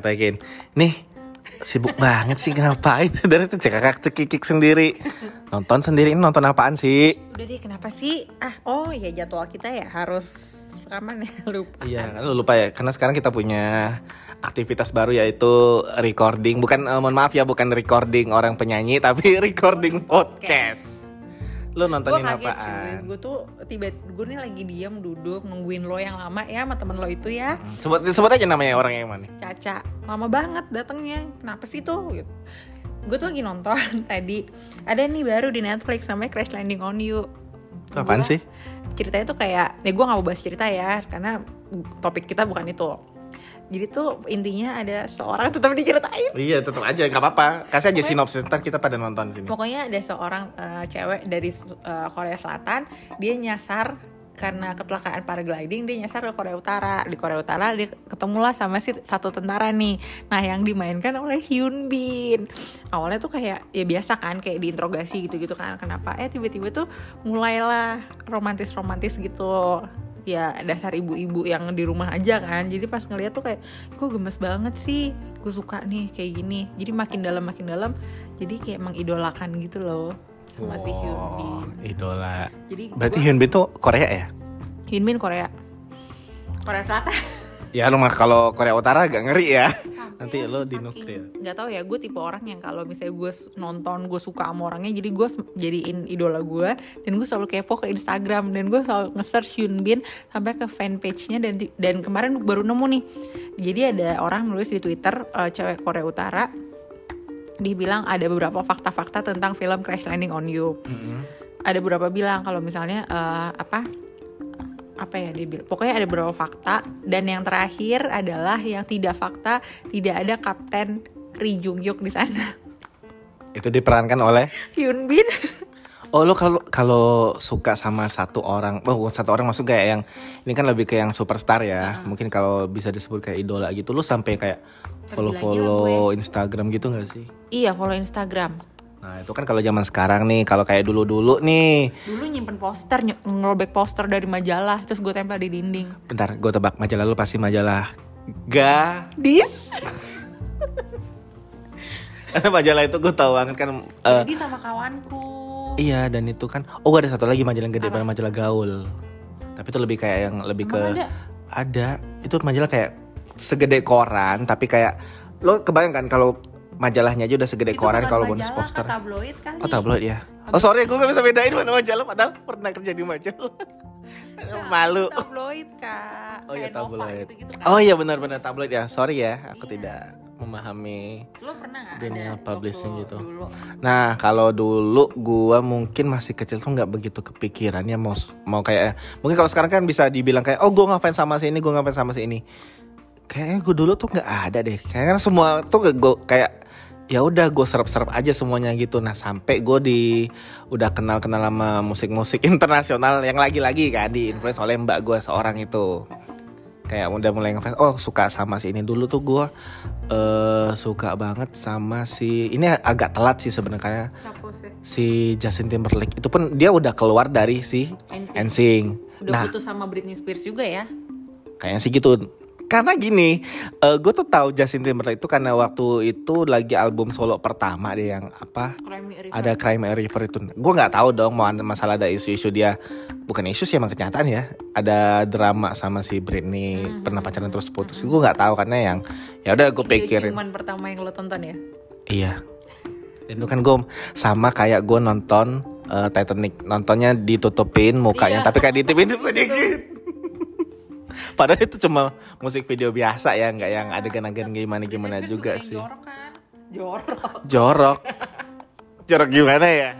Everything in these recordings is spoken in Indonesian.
Pakai dipraktekin. Nih, sibuk banget sih ngapain? Dari itu cekakak cekikik sendiri. Nonton sendiri ini nonton apaan sih? Udah deh, kenapa sih? Ah, oh ya jadwal kita ya harus rekaman ya, lupa. Iya, kan lu lupa ya. Karena sekarang kita punya aktivitas baru yaitu recording. Bukan eh, mohon maaf ya, bukan recording orang penyanyi, tapi recording podcast. Gue nontonin kaget cuy, apaan? gue tuh tiba gue nih lagi diam duduk nungguin lo yang lama ya sama temen lo itu ya Sebut sebut aja namanya orang yang mana? Caca lama banget datangnya kenapa sih tuh gitu. gue tuh lagi nonton tadi ada nih baru di Netflix namanya Crash Landing on You apaan Gua- sih? ceritanya tuh kayak ya gue nggak mau bahas cerita ya karena topik kita bukan itu jadi tuh intinya ada seorang tetap diceritain. Iya, tetap aja nggak apa-apa. Kasih aja sinopsis ntar kita pada nonton sini. pokoknya ada seorang eh, cewek dari eh, Korea Selatan dia nyasar karena kecelakaan paragliding dia nyasar ke Korea Utara. Di Korea Utara dia ketemulah sama si satu tentara nih. Nah yang dimainkan oleh Hyun Bin. Awalnya tuh kayak ya biasa kan kayak diinterogasi gitu gitu kan. Kenapa? Eh tiba-tiba tuh mulailah romantis romantis gitu ya dasar ibu-ibu yang di rumah aja kan jadi pas ngeliat tuh kayak kok gemes banget sih gue suka nih kayak gini jadi makin dalam makin dalam jadi kayak mengidolakan gitu loh sama si Hyun Bin Wow, idola. jadi Berarti gua- Hyun Bin tuh Korea ya? Hyun Bin Korea Korea Selatan Ya lu mah kalau Korea Utara agak ngeri ya. Nanti Sampai lo saking- dinuklir. nggak tahu ya gue tipe orang yang kalau misalnya gue nonton gue suka sama orangnya jadi gue jadiin idola gue dan gue selalu kepo ke Instagram dan gue selalu nge-search Hyun Bin sampai ke fanpage-nya dan dan kemarin baru nemu nih. Jadi ada orang nulis di Twitter eh, cewek Korea Utara dia bilang ada beberapa fakta-fakta tentang film Crash Landing on You. Ada beberapa bilang kalau misalnya eh, apa apa ya dia bilang pokoknya ada beberapa fakta. Dan yang terakhir adalah yang tidak fakta tidak ada Kapten Ri Jung Hyuk di sana. Itu diperankan oleh? Hyun Bin. Oh lo kalau kalau suka sama satu orang, oh satu orang maksud kayak yang ini kan lebih ke yang superstar ya. Mungkin kalau bisa disebut kayak idola gitu, lo sampai kayak follow follow Instagram gitu gak sih? iya follow Instagram Nah itu kan kalau zaman sekarang nih, kalau kayak dulu dulu nih. dulu nyimpen poster ny- ngerobek poster dari majalah terus gue tempel di dinding Bentar, gue tebak majalah lu pasti majalah Ga. dis Karena majalah itu gue tahu banget kan. eh, jadi sama kawanku Iya dan itu kan oh ada satu lagi majalah yang gede banget majalah gaul tapi itu lebih kayak yang lebih ke Emang ada? ada itu majalah kayak segede koran tapi kayak lo kebayangkan kalau majalahnya aja udah segede Itu koran kalau bonus poster tabloid kali oh tabloid ya oh sorry gue gak bisa bedain mana majalah padahal pernah kerja di majalah malu tabloid kak oh iya tabloid gitu-gitu kan. oh iya benar-benar tabloid ya sorry ya aku Iya. tidak memahami lo pernah nggak Dunia ada publishing gitu. dulu Nah kalau dulu gua mungkin masih kecil tuh nggak begitu kepikiran ya mau mau kayak mungkin kalau sekarang kan bisa dibilang kayak oh gua ngefans sama si ini gua ngefans sama si ini. Kayaknya gue dulu tuh nggak ada deh. Kayaknya semua tuh gak- gua kayak ya udah gue serap-serap aja semuanya gitu. Nah sampai gue di udah kenal-kenal sama musik-musik internasional yang lagi-lagi kan di influence oleh mbak gue seorang itu kayak udah mulai ngefans oh suka sama si ini dulu tuh gue eh suka banget sama si ini agak telat sih sebenarnya si Justin Timberlake itu pun dia udah keluar dari si NSYNC. NSYNC. udah Nah, putus sama Britney Spears juga ya kayaknya sih gitu. Karena gini, gue tuh tahu Justin Timberlake itu karena waktu itu lagi album solo pertama deh yang apa Cry Me a River. ada Crime River itu. Gue nggak tahu dong mau ada masalah ada isu-isu dia bukan isu sih emang kenyataan ya. Ada drama sama si Britney pernah pacaran terus putus. Gue nggak tahu karena yang ya udah gue Video pikirin. ciuman pertama yang lo tonton ya Iya. Dan itu kan gue sama kayak gue nonton eh, Titanic nontonnya ditutupin mukanya Iya. tapi kayak ditipin sedikit. Padahal itu cuma musik video biasa ya, nggak yang adegan-adegan gimana gimana Britney juga sih. jorok kan jorok Jorok. Jorok gimana ya?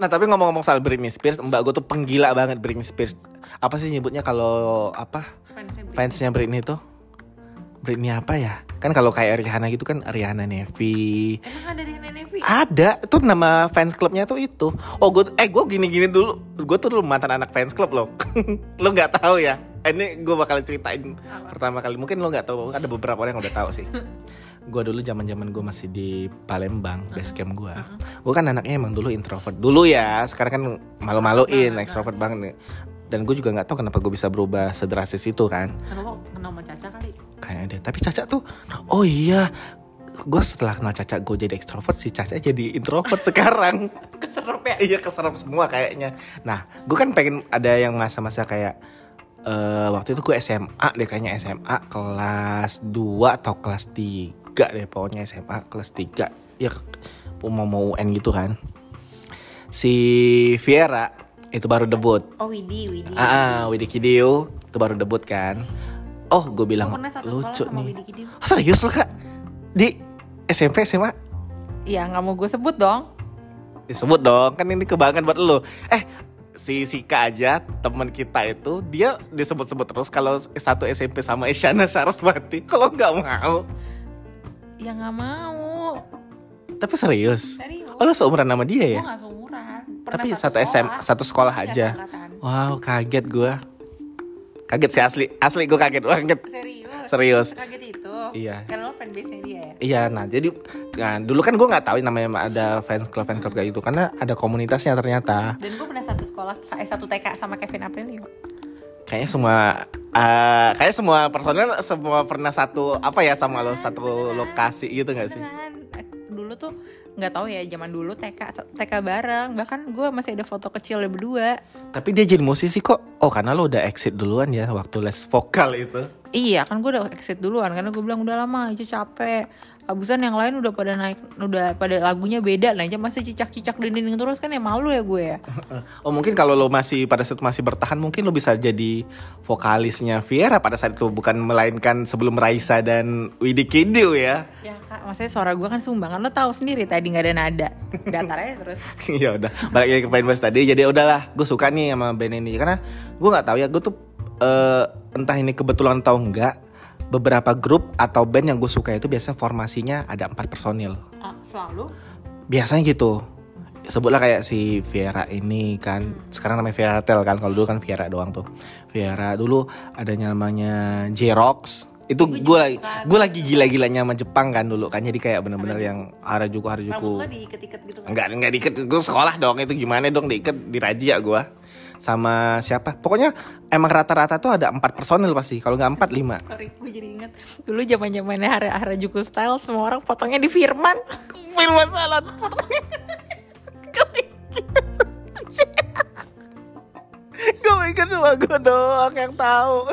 Nah tapi ngomong-ngomong soal Britney Spears, mbak gue tuh penggila banget Britney Spears. Apa sih nyebutnya kalau apa fansnya Britney. fansnya Britney tuh? Britney apa ya? Kan kalau kayak Rihanna gitu kan Rihanna Nevi, emang ada di Nenevi Ada, tuh nama fans clubnya tuh itu. Oh, gue, eh gue gini-gini dulu. Gue tuh dulu mantan anak fans club loh. lo nggak tahu ya? Eh, Ini gue bakal ceritain pertama kali. Mungkin lo nggak tahu. Ada beberapa orang yang udah tahu sih. gue dulu zaman zaman gue masih di Palembang, base camp gue. Gue kan anaknya emang dulu introvert. Dulu ya, sekarang kan malu-maluin, extrovert banget nih. dan gue juga nggak tahu kenapa gue bisa berubah sedrastis itu kan Karena lo kenal sama Caca kali. kayaknya deh tapi Caca tuh oh iya gue setelah kenal Caca gue jadi ekstrovert si Caca jadi introvert sekarang Keserep ya. iya keserap semua kayaknya nah gue kan pengen ada yang masa-masa kayak eh waktu itu gue SMA deh kayaknya SMA kelas 2 atau kelas 3 deh pokoknya SMA kelas 3 ya mau mau UN gitu kan. Si Viera itu baru debut. Oh Widi, Widi. ah Widi Kidio itu baru debut kan. Oh gue bilang lucu nih. Oh, serius lo kak? Di SMP SMA Iya nggak mau gue sebut dong. disebut dong kan ini kebanggaan buat lo eh si Sika aja teman kita itu dia disebut-sebut terus kalau satu SMP sama Isyana Saraswati kalau nggak mau Ya nggak mau. tapi serius Serius. oh lo seumuran sama dia ya nggak seumuran. Pernah tapi satu SM satu sekolah aja wow kaget gue kaget sih asli asli gue kaget banget Serius. Serius. Kaget itu. Iya. Karena lo fanbase-nya dia ya. Iya, nah jadi nah, dulu kan gue nggak tahu namanya ada fans club fans club kayak gitu karena ada komunitasnya ternyata. Dan gue pernah satu sekolah, eh satu TK sama Kevin Aprilio. Kayaknya semua eh kayak semua personel semua pernah satu apa ya sama lo satu lokasi gitu nggak sih? Eh, Dulu tuh nggak tahu ya zaman dulu TK TK bareng bahkan gue masih ada foto kecil berdua Tapi dia jadi musisi kok. Oh karena lo udah exit duluan ya waktu les vokal itu. Iya kan gue udah exit duluan karena gue bilang udah lama aja capek. Abusan yang lain udah pada naik udah pada lagunya beda nah aja masih cicak-cicak dinding terus kan ya malu ya gue ya. Oh mungkin kalau lo masih pada saat masih bertahan mungkin lo bisa jadi vokalisnya Viera pada saat itu bukan melainkan sebelum Raisa dan Widi Kidio ya. ya kak maksudnya suara gue kan sumbangan. Lo tahu sendiri tadi nggak ada nada. Datar aja terus. Ya udah. Balik lagi ke fanbase tadi jadi udahlah gue suka nih sama band ini. Karena gue nggak tahu ya gue tuh eh, entah ini kebetulan atau enggak beberapa grup atau band yang gue suka itu biasanya formasinya ada empat personil. Ah, selalu? Biasanya gitu. Sebutlah kayak si Viera ini kan. Sekarang namanya Viera Tel kan kalau dulu kan Viera doang tuh. Viera dulu adanya namanya J-Rox. Itu Gue lagi gue lagi gila-gilanya sama Jepang kan dulu kan. Jadi kayak bener-bener yang Harajuku Harajuku diiket-iket gitu kan? Enggak, enggak diikat. Gue sekolah dong. Itu gimana dong diikat? Di Raja gue. Sama siapa? Pokoknya emang rata-rata tuh ada empat personil pasti. Kalau nggak empat lima. Gue jadi inget dulu zaman zamannya Hara Harajuku style semua orang potongnya di Firman. Firman Salon. Gue mikir cuma gue doang yang tahu.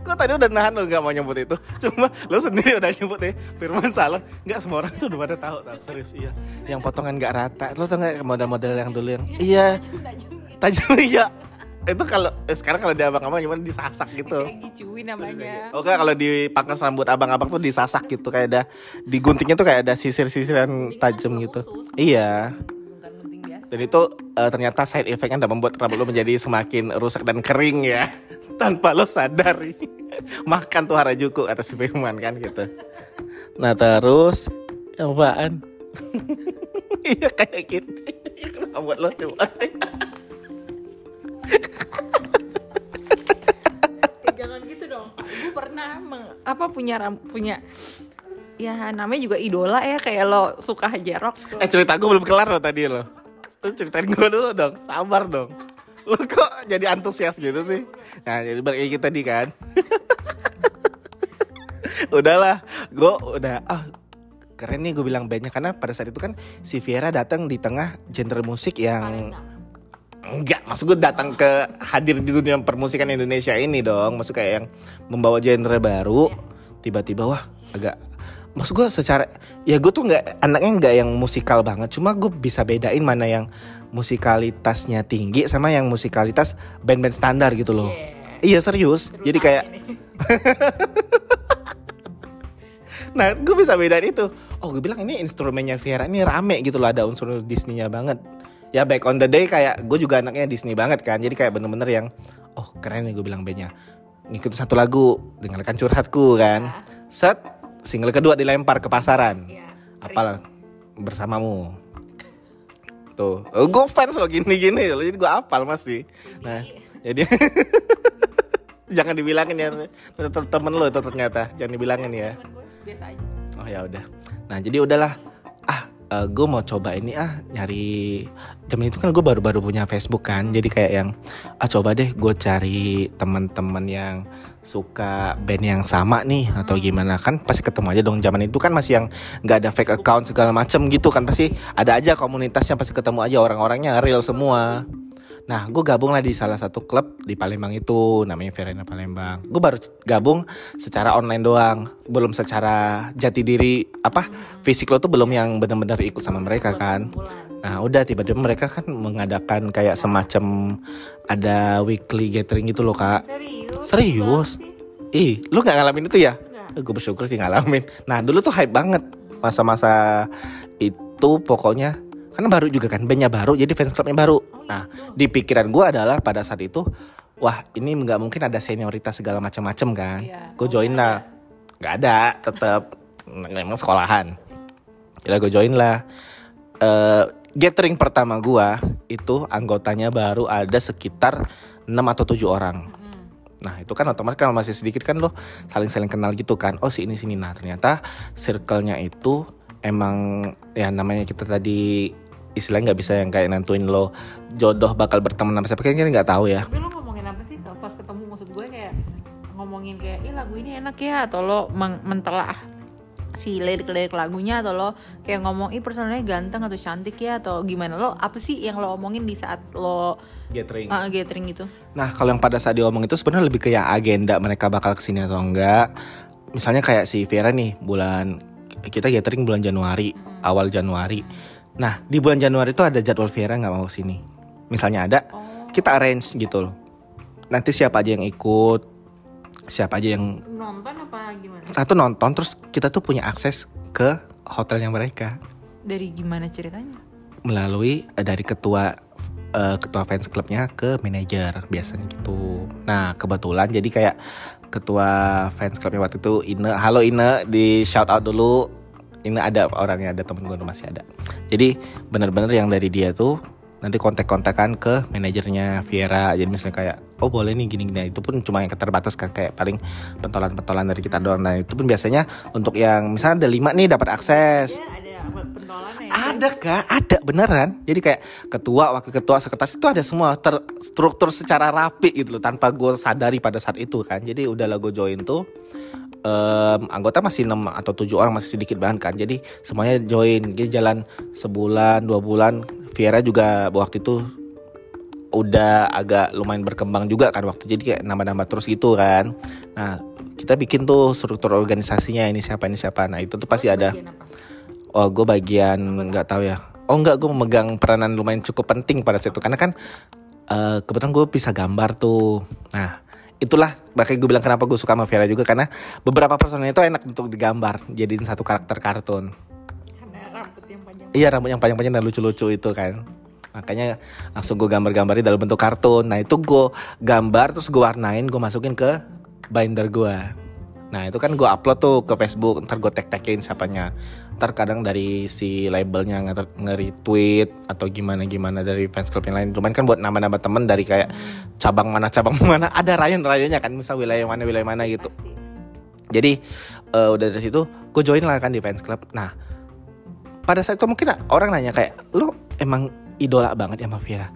Gue tadi udah nahan lo gak mau nyebut itu Cuma lo sendiri udah nyebut deh Firman Salon Gak semua orang tuh udah pada tahu tau Serius iya Yang potongan gak rata Lo tau gak model-model yang dulu yang Iya Tajam iya Itu kalau eh, Sekarang kalau di abang-abang gimana disasak gitu Kayak gicuin namanya. Oke kalau dipangkas rambut abang-abang tuh disasak gitu kayak ada diguntingnya tuh kayak ada sisir-sisiran tajam gitu. Iya. Dan itu eh, ternyata side effectnya udah membuat rambut lo menjadi semakin rusak dan kering ya tanpa lo sadari. Makan tuh Harajuku kata si Firman kan gitu. Nah terus apaan? Iya kayak gitu. Rambut lo tuh. Eh, jangan gitu dong. Gue pernah meng- apa punya ram, punya ya namanya juga idola ya kayak lo suka Jerox Eh cerita gue belum kelar loh tadi lo. Lo ceritain gue dulu dong, sabar dong. Lo kok jadi antusias gitu sih? Nah jadi balik lagi tadi kan. Udahlah, gue udah ah keren nih gue bilang bandnya karena pada saat itu kan si Viera datang di tengah genre musik yang enggak maksud gue datang ke hadir di dunia permusikan Indonesia ini dong. Maksud kayak yang membawa genre baru tiba-tiba wah agak maksud gue secara ya gue tuh nggak anaknya nggak yang musikal banget. Cuma gue bisa bedain mana yang musikalitasnya tinggi sama yang musikalitas band-band standar gitu loh. Iya. Serius. Jadi kayak Nah, gue bisa bedain itu. Oh, gue bilang ini instrumennya Viera ini rame gitu loh, ada unsur Disney-nya banget. Ya back on the day kayak gue juga anaknya Disney banget kan. Jadi kayak bener-bener yang oh keren nih gue bilang bandnya. Ngikutin satu lagu, dengarkan curhatku kan. Set, single kedua dilempar ke pasaran. Iya. Apalah bersamamu. Tuh, oh, gue fans lo gini-gini loh, jadi gue apal masih. Nah, jadi jangan dibilangin ya temen lo itu ternyata, jangan dibilangin ya. Oh ya udah. Nah jadi udahlah. Ah gue mau coba ini ah nyari zaman itu kan gue baru-baru punya Facebook kan. Jadi kayak yang ah coba deh gue cari teman-teman yang suka band yang sama nih atau gimana. Kan pasti ketemu aja dong. Zaman itu kan masih yang nggak ada fake account segala macem gitu kan. Pasti ada aja komunitasnya pasti ketemu aja. Orang-orangnya real semua Nah, gue gabung lah di salah satu klub di Palembang itu, namanya Verena Palembang. Gue baru gabung secara online doang, belum secara jati diri apa fisik lo tuh belum yang benar-benar ikut sama mereka kan. Nah, udah tiba-tiba mereka kan mengadakan kayak semacam ada weekly gathering gitu loh kak. Serius? Serius? Ih, lu nggak ngalamin itu ya? Nggak. Gue bersyukur sih ngalamin. Nah, dulu tuh hype banget masa-masa itu pokoknya karena baru juga kan bandnya baru jadi fans clubnya baru. Nah di pikiran gue adalah pada saat itu wah ini nggak mungkin ada senioritas segala macam-macam kan. Iya. gue join lah. nggak ada tetap memang sekolahan. Ya gue join lah. Eh, gathering pertama gue itu anggotanya baru ada sekitar 6 atau 7 orang. Nah itu kan otomatis kalau masih sedikit kan lo saling-saling kenal gitu kan. Oh si ini sini Nah ternyata circle-nya itu emang ya namanya kita tadi istilahnya nggak bisa yang kayak nentuin lo jodoh bakal berteman sama siapa. Kayaknya nggak tahu ya. Tapi lo ngomongin apa sih kalau pas ketemu? Maksud gue kayak ngomongin kayak ih lagu ini enak ya atau lo mentelah si lirik-lirik lagunya atau lo kayak ngomong ih personalnya ganteng atau cantik ya atau gimana. Lo apa sih yang lo omongin di saat lo gathering. Uh, gathering itu Nah kalau yang pada saat diomong itu sebenarnya lebih ke yang agenda mereka bakal ke sini atau enggak. Misalnya kayak si Vera nih bulan kita gathering bulan Januari awal Januari Nah di bulan Januari itu ada jadwal Vera nggak mau ke sini. Misalnya ada oh. kita arrange gitu loh. Nanti siapa aja yang ikut Siapa aja yang nonton apa gimana? Satu nonton terus kita tuh punya akses ke hotelnya mereka. Dari gimana ceritanya? Melalui eh, dari ketua eh, ketua fans clubnya ke manajer biasanya gitu. Nah kebetulan jadi kayak ketua fans clubnya waktu itu Ine, halo Ine di shout out dulu. Ine ada orangnya ada temen gue masih ada. Jadi bener-bener yang dari dia tuh nanti kontak-kontakan ke manajernya Viera. Jadi misalnya kayak oh boleh nih gini gini. Itu pun cuma yang terbatas kan kayak paling pentolan-pentolan dari kita doang. Nah itu pun biasanya untuk yang misalnya ada lima nih dapat akses. ya ada pentolannya ya Ada kak, ada beneran. Jadi kayak ketua, wakil ketua, sekretaris itu ada semua terstruktur secara rapi gitu loh, tanpa gue sadari pada saat itu kan. Jadi udah lah gue join tuh. Em, anggota masih 6 atau 7 orang masih sedikit banget kan. Jadi semuanya join. Jadi jalan sebulan dua bulan. Viera juga waktu itu udah agak lumayan berkembang juga kan waktu. Jadi kayak nambah-nambah terus gitu kan. Nah kita bikin tuh struktur organisasinya. Ini siapa ini siapa. Nah itu tuh pasti ada? Oh, gue bagian nggak tahu. ya. Oh nggak, gue memegang peranan lumayan cukup penting pada saat itu. Karena kan eh, kebetulan gue bisa gambar tuh. Nah, itulah makanya gue bilang kenapa gue suka sama Vera juga karena beberapa personel itu enak untuk digambar, jadiin satu karakter kartun. karena rambut yang panjang Iya rambut yang panjang-panjang dan lucu-lucu itu kan. Makanya langsung gue gambar-gambarin dalam bentuk kartun. Nah itu gue gambar terus gue warnain, gue masukin ke binder gue. Nah itu kan gue upload tuh ke Facebook, ntar gue tag-tagin siapanya. Ntar kadang dari si labelnya nge- nge-retweet atau gimana-gimana dari fans club yang lain. Cuman kan buat nama-nama temen dari kayak cabang mana cabang mana ada rayon-rayonnya kan, misal wilayah mana wilayah mana gitu. Jadi eh, udah dari situ gue join lah kan di fans club. Nah pada saat itu mungkin orang nanya kayak lo emang idola banget ya sama Vira.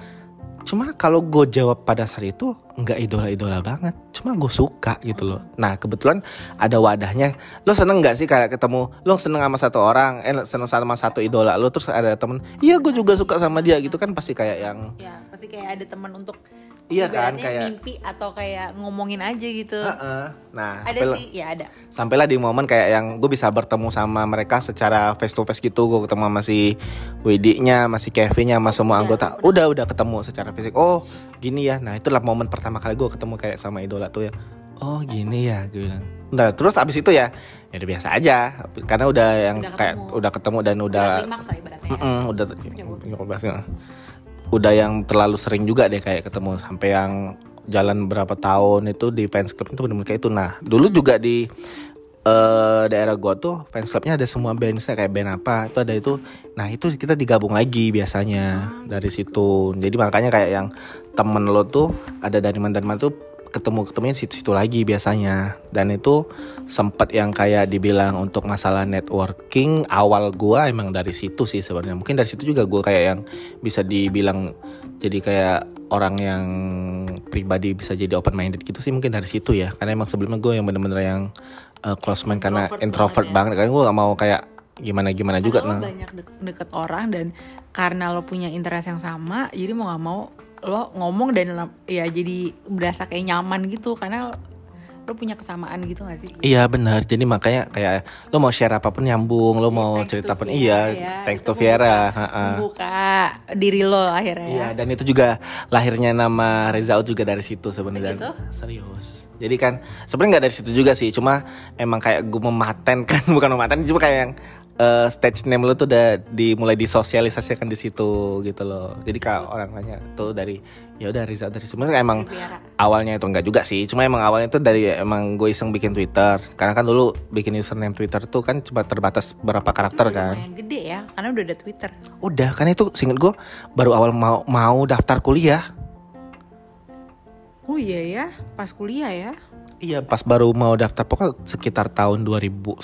Cuma kalau gue jawab pada saat itu nggak idola-idola banget. Cuma gue suka gitu loh. Nah kebetulan ada wadahnya. Lo seneng nggak sih kayak ketemu? Lo seneng sama satu orang, eh seneng sama satu idola lo terus ada temen. Iya gue juga suka sama dia gitu kan pasti kayak yang ya pasti kayak ada teman untuk Iya kan, kayak- mimpi atau kayak ngomongin aja gitu. Heeh. Nah ada sampai- sih ya ada. Sampailah di momen kayak yang gue bisa bertemu sama mereka secara face to face gitu. Gue ketemu sama si Widi-nya, masih Kevin-nya, sama semua Udah, anggota. udah. udah udah ketemu secara fisik. Oh gini ya. Nah itulah momen pertama kali gue ketemu kayak sama idola tuh ya. Oh gini ya gue bilang. Nah terus abis itu ya ya udah biasa aja. Karena udah yang Udah kayak ketemu. udah ketemu dan udah ibaratnya. Ya. Mm-mm, udah udah yang terlalu sering juga deh kayak ketemu sampai yang jalan berapa tahun itu di fans club itu benar-benar kayak itu. Nah dulu juga di eh, daerah gua tuh fans clubnya ada semua band misalnya kayak band apa itu ada itu. Nah itu kita digabung lagi biasanya dari situ. Jadi makanya kayak yang temen lo tuh ada dari mana dari mana tuh ketemu ketemunya situ-situ lagi biasanya. Dan itu sempat yang kayak dibilang untuk masalah networking awal gua emang dari situ sih sebenarnya. Mungkin dari situ juga gua kayak yang bisa dibilang jadi kayak orang yang pribadi bisa jadi open minded gitu sih mungkin dari situ ya. Karena emang sebelumnya gue yang bener-bener yang uh, close mind karena Introvert banget banget. Kan gue gak mau kayak gimana gimana juga lo nah. banyak de- deket orang dan karena lo punya interest yang sama jadi mau nggak mau lo ngomong dan ya jadi berasa kayak nyaman gitu karena lo, punya kesamaan gitu gak sih Iya benar, jadi makanya kayak lo mau share apa pun nyambung, lo mau Thanks cerita apa pun Viera iya, ya. thanks Itu to Viera. membuka diri lo akhirnya Iya, ya dan itu juga lahirnya nama Reza juga dari situ sebenarnya. Dan- Serius. Jadi kan sebenarnya nggak dari situ juga sih, cuma emang kayak gue mematen kan, bukan mematen, cuma kayak yang eh, stage name lo tuh udah dimulai disosialisasikan di situ gitu loh. Jadi kalau orang nanya tuh dari ya udah Out dari sebenarnya emang Viera. awalnya itu enggak juga sih. Cuma emang awalnya itu dari emang gue iseng bikin Twitter. Karena kan dulu bikin username Twitter tuh kan cuma terbatas berapa karakter Itu kan. gede ya karena udah ada Twitter. Udah kan itu singkat gue baru awal mau mau daftar kuliah oh iya ya pas kuliah ya iya pas baru mau daftar pokoknya sekitar tahun 2009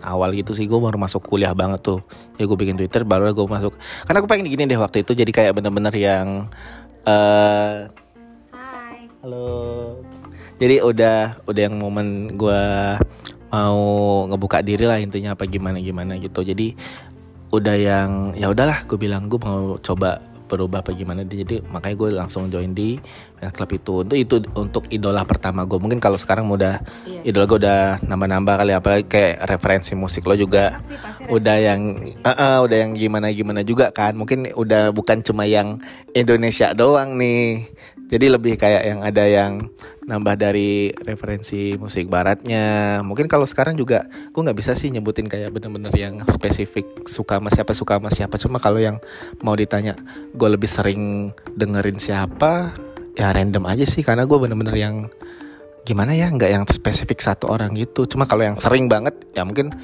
awal gitu sih gue baru masuk kuliah banget tuh jadi gue bikin Twitter baru gue masuk karena gue pengen gini deh waktu itu jadi kayak bener-bener yang eh Hai Halo. Jadi udah udah yang momen gua mau ngebuka diri lah intinya apa gimana gimana gitu. Jadi udah yang ya udahlah gue bilang gue mau coba berubah apa gimana jadi makanya gue langsung join di fans club itu. Untuk itu untuk idola pertama gue. Mungkin kalau sekarang udah Iya. idola gue udah nambah-nambah kali. Apalagi kayak referensi musik lo juga Pasti, pasti udah yang eh, eh, udah yang gimana gimana juga kan. Mungkin udah bukan cuma yang Indonesia doang nih jadi lebih kayak yang ada yang nambah dari referensi musik baratnya. Mungkin kalau sekarang juga gue nggak bisa sih nyebutin kayak bener-bener yang spesifik suka sama siapa suka sama siapa. Cuma kalau yang mau ditanya gue lebih sering dengerin siapa ya random aja sih. Karena gue bener-bener yang gimana ya nggak yang spesifik satu orang gitu. Cuma kalau yang sering banget ya mungkin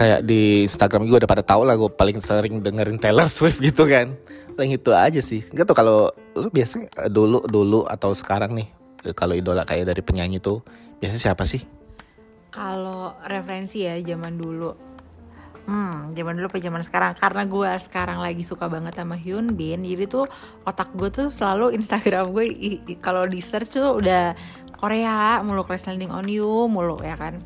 kayak di Instagram gue udah pada tahu lah gue paling sering dengerin Taylor Swift gitu kan. Paling itu aja sih. Nggak tuh kalau lu biasanya eh, dulu dulu atau sekarang nih eh, kalau idola kayak dari penyanyi tuh biasanya siapa sih? Kalau referensi ya zaman dulu. Hmm, zaman dulu apa zaman sekarang? Karena gue sekarang lagi suka banget sama Hyun Bin Jadi tuh otak gue tuh selalu Instagram gue Kalau di search tuh udah Korea Mulu Crash Landing on You Mulu ya kan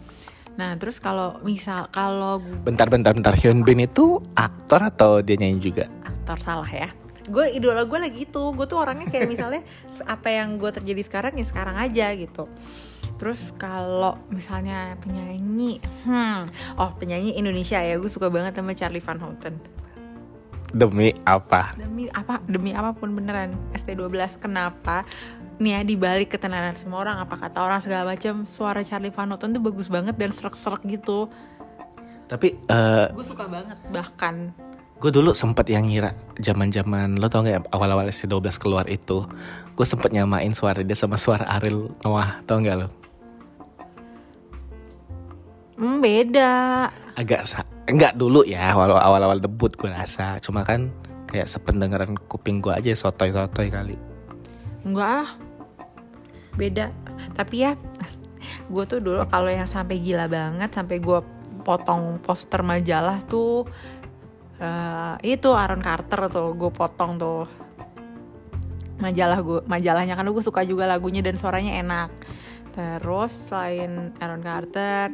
Nah terus kalau misal Kalau gue bentar bentar bentar. Hyun Bin itu aktor atau dia nyanyi juga? Aktor salah ya. Gue idola gue lagi itu. Gue tuh orangnya kayak misalnya apa yang gue terjadi sekarang ya sekarang aja gitu. Terus kalau misalnya penyanyi hmm oh penyanyi Indonesia ya. Gue suka banget sama Charlie Van Houten. Demi apa? Demi apa? Demi apa pun beneran. ST12 kenapa nih ya dibalik ketenaran semua orang apa kata orang segala macam suara Charlie Van Houten tuh bagus banget dan serak-serak gitu. Tapi eh, gue suka banget bahkan. gue dulu sempet yang ngira zaman zaman lo tau gak awal-awal SC12 keluar itu gue sempet nyamain suara dia sama suara Ariel Noah tau gak lo? Hmm, beda. Agak enggak dulu ya walau awal-awal debut gue rasa. Cuma kan kayak sependengaran kuping gue aja sotoy-sotoy kali Enggak ah. Beda. Tapi ya Gue tuh dulu kalau yang sampai gila banget Sampai gue potong poster majalah tuh eh, Itu Aaron Carter tuh Gue potong tuh. Majalah gue Majalahnya kan gue suka juga lagunya dan suaranya enak. Terus selain Aaron Carter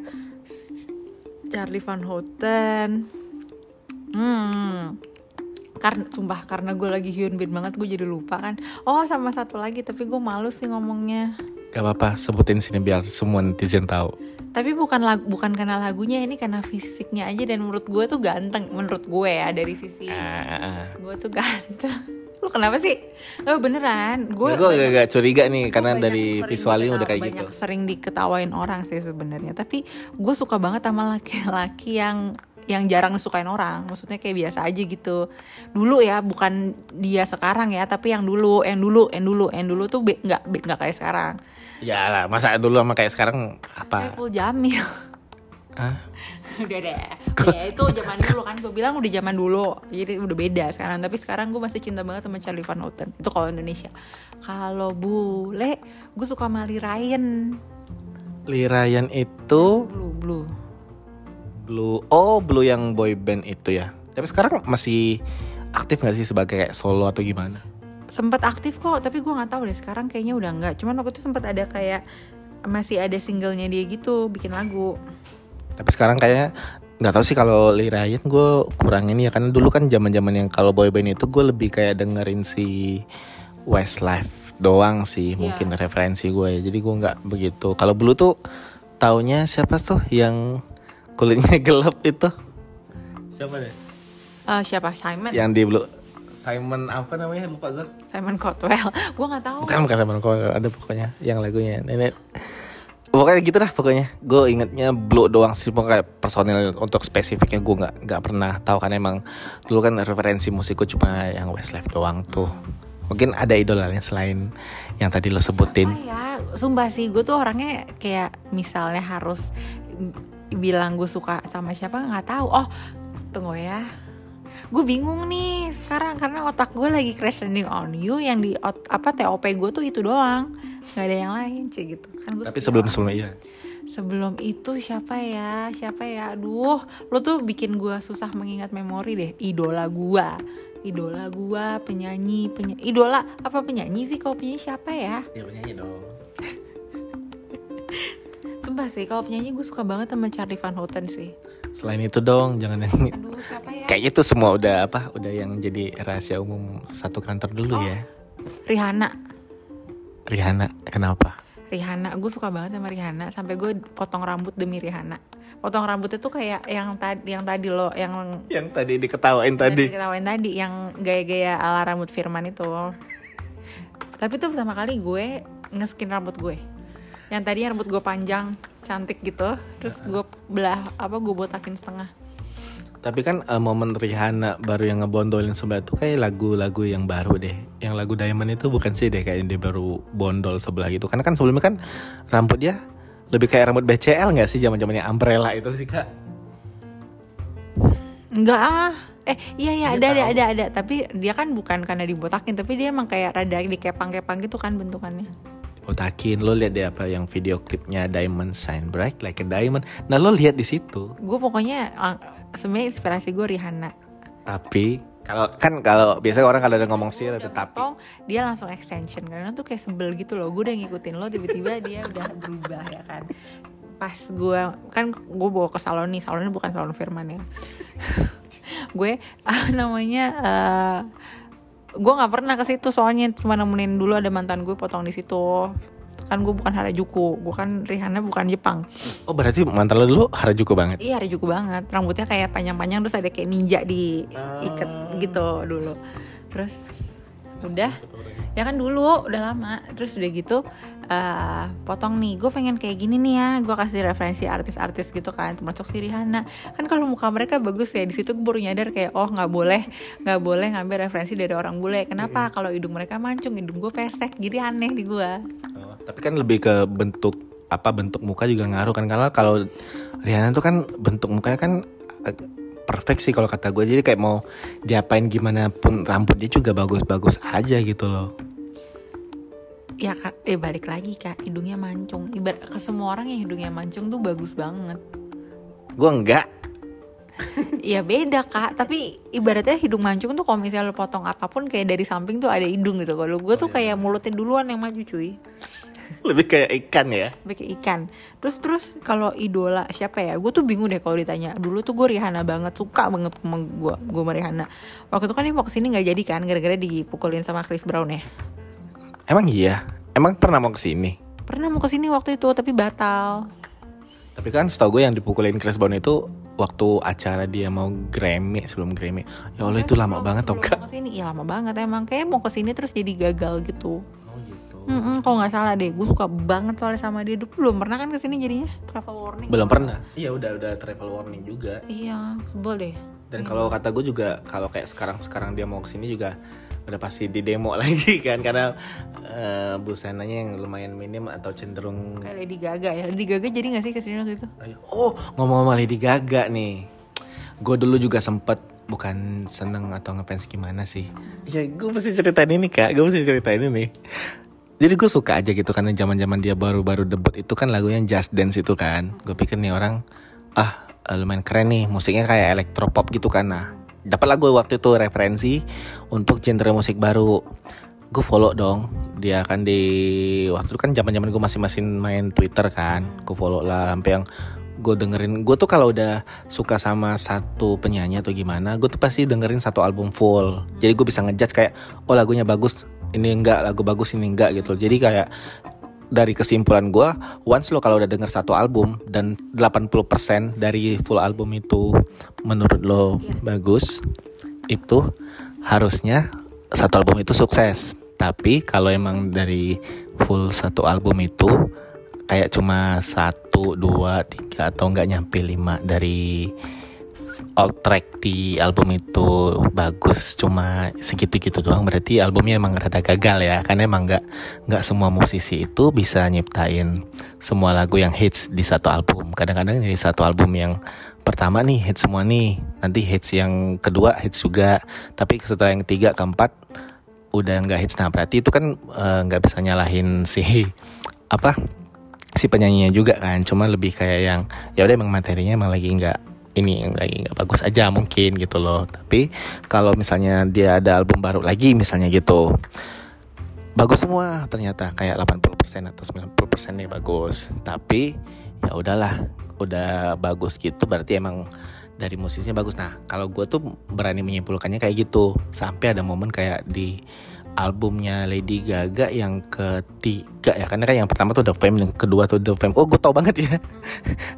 Charlie Van Houten Hmm karena sumpah karena gue lagi Hyun Bin banget gue jadi lupa kan. Oh sama satu lagi tapi gue malu sih ngomongnya. Gak apa-apa sebutin sini biar semua netizen tahu. Tapi bukan lagu bukan karena lagunya ini karena fisiknya aja dan menurut gue tuh ganteng menurut gue ya dari sisi ah, ah. gue tuh ganteng. Lu kenapa sih? Oh beneran gue gue gak, gak curiga nih karena banyak dari visualnya udah kayak banyak gitu. sering diketawain orang sih sebenarnya. Tapi gue suka banget sama laki-laki yang yang jarang disukain orang. Maksudnya kayak biasa aja gitu. Dulu ya bukan dia sekarang ya tapi yang dulu yang dulu yang dulu yang dulu tuh nggak nggak kayak sekarang. Ya lah masa dulu sama kayak sekarang kayak apa Paul Jamil. Ah, udah deh. Ya itu zaman dulu kan gue bilang udah zaman dulu. Jadi udah beda sekarang. Tapi sekarang gue masih cinta banget sama Charlie Van Houten. Itu kalau Indonesia. Kalau bule gue suka sama Lee Ryan. Lee Ryan itu blue blue Blue. Oh, Blue yang boy band itu ya. Tapi sekarang masih aktif gak sih sebagai kayak solo atau gimana? sempat aktif kok tapi gue nggak tahu deh sekarang kayaknya udah nggak cuman waktu itu sempat ada kayak masih ada singlenya dia gitu bikin lagu Tapi sekarang kayaknya nggak tahu sih kalau Lee Ryan gue kurang ini ya karena dulu kan zaman zaman yang kalau boy band itu gue lebih kayak dengerin si Westlife doang sih Iya. mungkin referensi gue ya. Jadi gue nggak begitu. Kalau Blue tuh taunya siapa tuh yang kulitnya gelap itu? Siapa deh? Eh, siapa Simon Yang di Blue Simon apa namanya lupa gue. Simon Cotwell gue nggak tahu Bukan bukan Simon Cowell ada pokoknya yang lagunya nenek. Pokoknya gitu dah pokoknya. Gue ingetnya Blue doang sih pokoknya personil untuk spesifiknya gue nggak nggak pernah tahu kan emang dulu kan referensi musikku cuma yang Westlife doang tuh. Mungkin ada idolanya selain yang tadi lo sebutin. apa ya sumpah sih gue tuh orangnya kayak misalnya harus bilang gue suka sama siapa nggak tahu. Oh tunggu ya. Gue bingung nih sekarang karena otak gue lagi crash landing on you yang di ot- apa TOP gue tuh itu doang. Nggak ada yang lain sih gitu. Kan gue Tapi sebelum sebelumnya iya. sebelum itu siapa ya siapa ya? Aduh lo tuh bikin gue susah mengingat memori deh. Idola gue idola gue penyanyi penyanyi idola apa penyanyi sih penyanyi siapa ya? Ya penyanyi dong. Sumpah sih, kalau penyanyi gue suka banget sama Charlie Van Houten sih. Selain itu dong, jangan yang Aduh, siapa ya? kayaknya itu semua udah apa? Udah yang jadi rahasia umum satu kantor dulu ya. Rihanna. Rihanna, kenapa? Rihanna, gue suka banget sama Rihanna. Sampai gue potong rambut demi Rihanna. Potong rambutnya tuh kayak yang tadi, yang tadi lo, yang Yang tadi diketawain yang tadi. diketawain tadi, yang gaya-gaya ala rambut Firman itu. Tapi itu pertama kali gue ngeskin rambut gue. Yang tadi rambut gue panjang, cantik gitu. Terus gue belah apa gue botakin setengah. Tapi kan eh, momen Rihanna baru yang ngebondolin sebelah tuh kayak lagu-lagu yang baru deh. Yang lagu Diamond itu bukan sih deh kayak dia baru bondol sebelah gitu. Karena kan sebelumnya kan rambut dia lebih kayak rambut BCL nggak sih zaman-zamannya Umbrella itu sih kak? Enggak ah. Eh iya iya ada ada ada ada tapi dia kan bukan karena dibotakin tapi dia emang kayak rada dikepang-kepang gitu kan bentukannya. Botakin lo lihat deh apa yang video klipnya Diamond Shine Bright Like a Diamond. Nah lo lihat di situ. Gue pokoknya sebenarnya inspirasi gue Rihanna. Tapi kalau kan kalau biasanya orang kalau ada ngomong sih ada tapi. dia langsung extension karena tuh kayak sebel gitu loh. Gue udah ngikutin lo tiba-tiba dia udah berubah ya kan. Pas gue kan gue bawa ke salon nih, salonnya bukan salon Firman ya. gue ah, namanya eh gue nggak pernah ke situ soalnya cuma nemenin dulu ada mantan gue potong di situ. Kan gue bukan Harajuku gue kan Rihanna bukan Jepang. Oh berarti mantan lo dulu Harajuku banget. iya Harajuku banget. Rambutnya kayak panjang-panjang terus ada kayak ninja diikat gitu dulu. Terus udah. Ya kan dulu udah lama. Terus udah gitu eh, potong nih gue pengen kayak gini nih ya gue kasih referensi artis-artis gitu kan termasuk si Rihanna. Kan kalau muka mereka bagus ya di situ gue baru nyadar kayak oh nggak boleh nggak boleh ngambil referensi dari orang bule. Kenapa? Kalau hidung mereka mancung hidung gue pesek jadi aneh di gue Oh, tapi kan lebih ke bentuk apa bentuk muka juga ngaruh kan karena kalau Rihanna tuh kan bentuk mukanya kan eh, perfect sih kalau kata gue jadi kayak mau diapain gimana pun rambut dia juga bagus-bagus aja gitu loh ya eh balik lagi kak hidungnya mancung ibarat ke semua orang yang hidungnya mancung tuh bagus banget gue enggak Iya beda kak, tapi ibaratnya hidung mancung tuh kalau misalnya lo potong apa pun kayak dari samping tuh ada hidung gitu. Kalau gue tuh kayak mulutnya duluan yang maju cuy, lebih kayak ikan ya kayak ikan. Terus terus kalau idola siapa ya? Gue tuh bingung deh kalau ditanya. Dulu tuh gue Rihanna banget, suka banget sama gue, gue sama Rihanna. Waktu itu kan dia mau ke sini nggak jadi kan, gara-gara dipukulin sama Chris Brown ya. Emang iya emang pernah mau ke sini Pernah mau ke sini waktu itu tapi batal. tapi kan setahu gue yang dipukulin Chris Brown itu waktu acara dia mau Grammy sebelum Grammy ya Allah itu lama banget tau mau ke sini, iya lama banget emang. Kayak mau ke sini terus jadi gagal gitu. oh gitu Mm-mm, kalau nggak salah deh, gue suka banget soalnya sama dia. Dulu belum pernah kan ke sini jadinya travel warning. belum pernah iya udah udah travel warning juga Iya, sebel deh. Dan kalau kata gue juga kalau kayak sekarang sekarang dia mau ke sini juga udah pasti di demo lagi kan karena uh, busananya yang lumayan minim atau cenderung kayak Lady Gaga ya. Lady Gaga jadi gak sih ke sini waktu itu? Oh ngomong-ngomong Lady Gaga nih. Gue dulu juga sempet bukan seneng atau ngefans gimana sih. Ya gue mesti ceritain ini kak. Gue mesti ceritain ini. Jadi gue suka aja gitu karena zaman zaman dia baru-baru debut itu kan lagunya Just Dance itu kan. Gue pikir nih orang ah lumayan keren nih musiknya kayak elektropop gitu kan. Nah dapat lagu waktu itu referensi untuk genre musik baru. Gue follow dong. Dia kan di waktu itu kan zaman zaman gue masih masih main Twitter kan. Gue follow lah sampai yang gue dengerin. Gue tuh kalau udah suka sama satu penyanyi atau gimana gue tuh pasti dengerin satu album full. Jadi gue bisa ngejudge kayak oh lagunya bagus. Ini enggak lagu bagus ini enggak gitu. Jadi kayak dari kesimpulan gue once lo kalau udah denger satu album dan 80% dari full album itu menurut lo yeah. bagus itu harusnya satu album itu sukses tapi kalau emang dari full satu album itu kayak cuma satu dua tiga atau nggak nyampe lima dari all track di album itu bagus cuma segitu gitu doang. Berarti albumnya emang rada gagal ya karena emang nggak nggak semua musisi itu bisa nyiptain semua lagu yang hits di satu album. Kadang-kadang di satu album yang pertama nih hits semua nih. Nanti hits yang kedua hits juga. Tapi setelah yang ketiga keempat udah nggak hits. Nah berarti itu kan eh, nggak uh, bisa nyalahin si apa si penyanyinya juga kan. Cuma lebih kayak yang ya udah emang materinya emang lagi nggak ini yang lagi nggak bagus aja mungkin gitu loh. Tapi kalau misalnya dia ada album baru lagi misalnya gitu bagus semua ternyata. Kayak 80% atau 90% nih bagus. Tapi ya udahlah udah bagus gitu berarti emang dari musisinya bagus. Nah kalau gue tuh berani menyimpulkannya kayak gitu. Sampai ada momen kayak di albumnya Lady Gaga yang ketiga ya karena kan yang pertama tuh The Fame yang kedua tuh The Fame. Oh gue tau banget ya.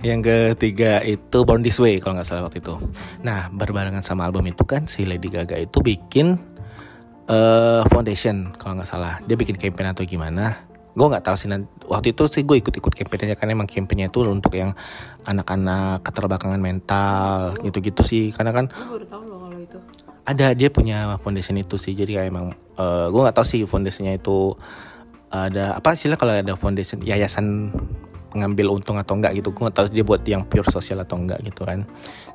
Yang ketiga itu Born This Way kalau nggak salah waktu itu. Nah berbarengan sama album itu kan si Lady Gaga itu bikin uh, foundation kalau nggak salah. Dia bikin campaign atau gimana. Gue nggak tahu sih waktu itu sih gue ikut-ikut campaignnya karena emang campaignnya itu untuk yang anak-anak keterbelakangan mental gitu-gitu sih. Karena kan ada dia punya foundation itu sih. Jadi kayak emang uh, eh, gue nggak tahu sih foundationnya itu ada apa sih lah kalau ada foundation yayasan ngambil untung atau enggak gitu. Gue nggak tahu dia buat yang pure sosial atau enggak gitu kan.